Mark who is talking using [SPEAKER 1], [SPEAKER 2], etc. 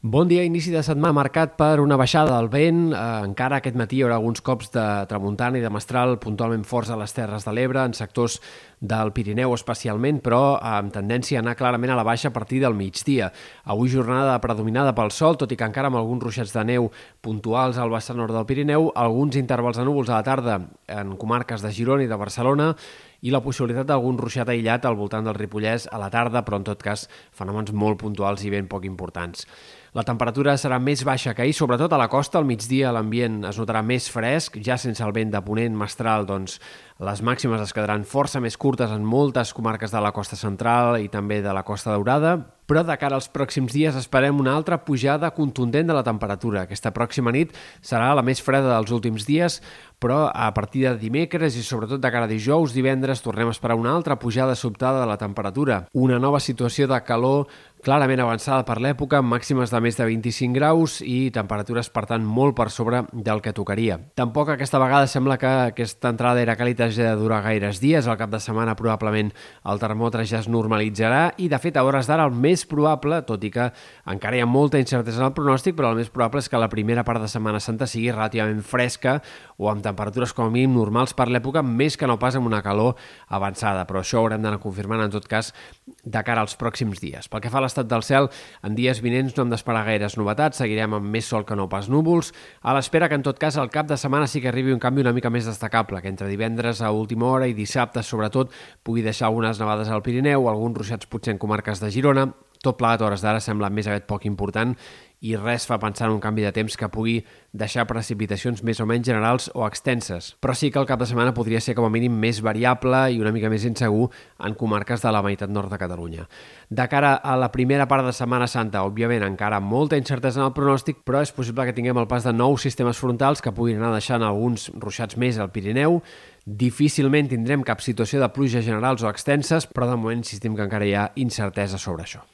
[SPEAKER 1] Bon dia, inici de setmana marcat per una baixada del vent. Eh, encara aquest matí hi haurà alguns cops de tramuntana i de mestral puntualment forts a les Terres de l'Ebre, en sectors del Pirineu especialment, però amb tendència a anar clarament a la baixa a partir del migdia. Avui jornada predominada pel sol, tot i que encara amb alguns ruixats de neu puntuals al vessant nord del Pirineu, alguns intervals de núvols a la tarda en comarques de Girona i de Barcelona, i la possibilitat d'algun ruixat aïllat al voltant del Ripollès a la tarda, però en tot cas fenòmens molt puntuals i ben poc importants. La temperatura serà més baixa que ahir, sobretot a la costa. Al migdia l'ambient es notarà més fresc, ja sense el vent de ponent mestral, doncs les màximes es quedaran força més curtes en moltes comarques de la costa central i també de la costa daurada, però de cara als pròxims dies esperem una altra pujada contundent de la temperatura. Aquesta pròxima nit serà la més freda dels últims dies, però a partir de dimecres i sobretot de cara a dijous, divendres, tornem a esperar una altra pujada sobtada de la temperatura. Una nova situació de calor clarament avançada per l'època, màximes de més de 25 graus i temperatures, per tant, molt per sobre del que tocaria. Tampoc aquesta vegada sembla que aquesta entrada era càlida hagi de durar gaires dies. Al cap de setmana probablement el termòmetre ja es normalitzarà i, de fet, a hores d'ara el més probable, tot i que encara hi ha molta incertesa en el pronòstic, però el més probable és que la primera part de Setmana Santa sigui relativament fresca o amb temperatures com a mínim normals per l'època, més que no pas amb una calor avançada. Però això haurem d'anar confirmant, en tot cas, de cara als pròxims dies. Pel que fa a l'estat del cel, en dies vinents no hem d'esperar gaires novetats, seguirem amb més sol que no pas núvols, a l'espera que, en tot cas, al cap de setmana sí que arribi un canvi una mica més destacable, que entre divendres a última hora i dissabte, sobretot, pugui deixar algunes nevades al Pirineu, alguns ruixats potser en comarques de Girona, tot plegat a hores d'ara sembla més aviat poc important i res fa pensar en un canvi de temps que pugui deixar precipitacions més o menys generals o extenses. Però sí que el cap de setmana podria ser com a mínim més variable i una mica més insegur en comarques de la meitat nord de Catalunya. De cara a la primera part de Setmana Santa, òbviament encara molta incertesa en el pronòstic, però és possible que tinguem el pas de nous sistemes frontals que puguin anar deixant alguns ruixats més al Pirineu, Difícilment tindrem cap situació de pluja generals o extenses, però de moment insistim que encara hi ha incertesa sobre això.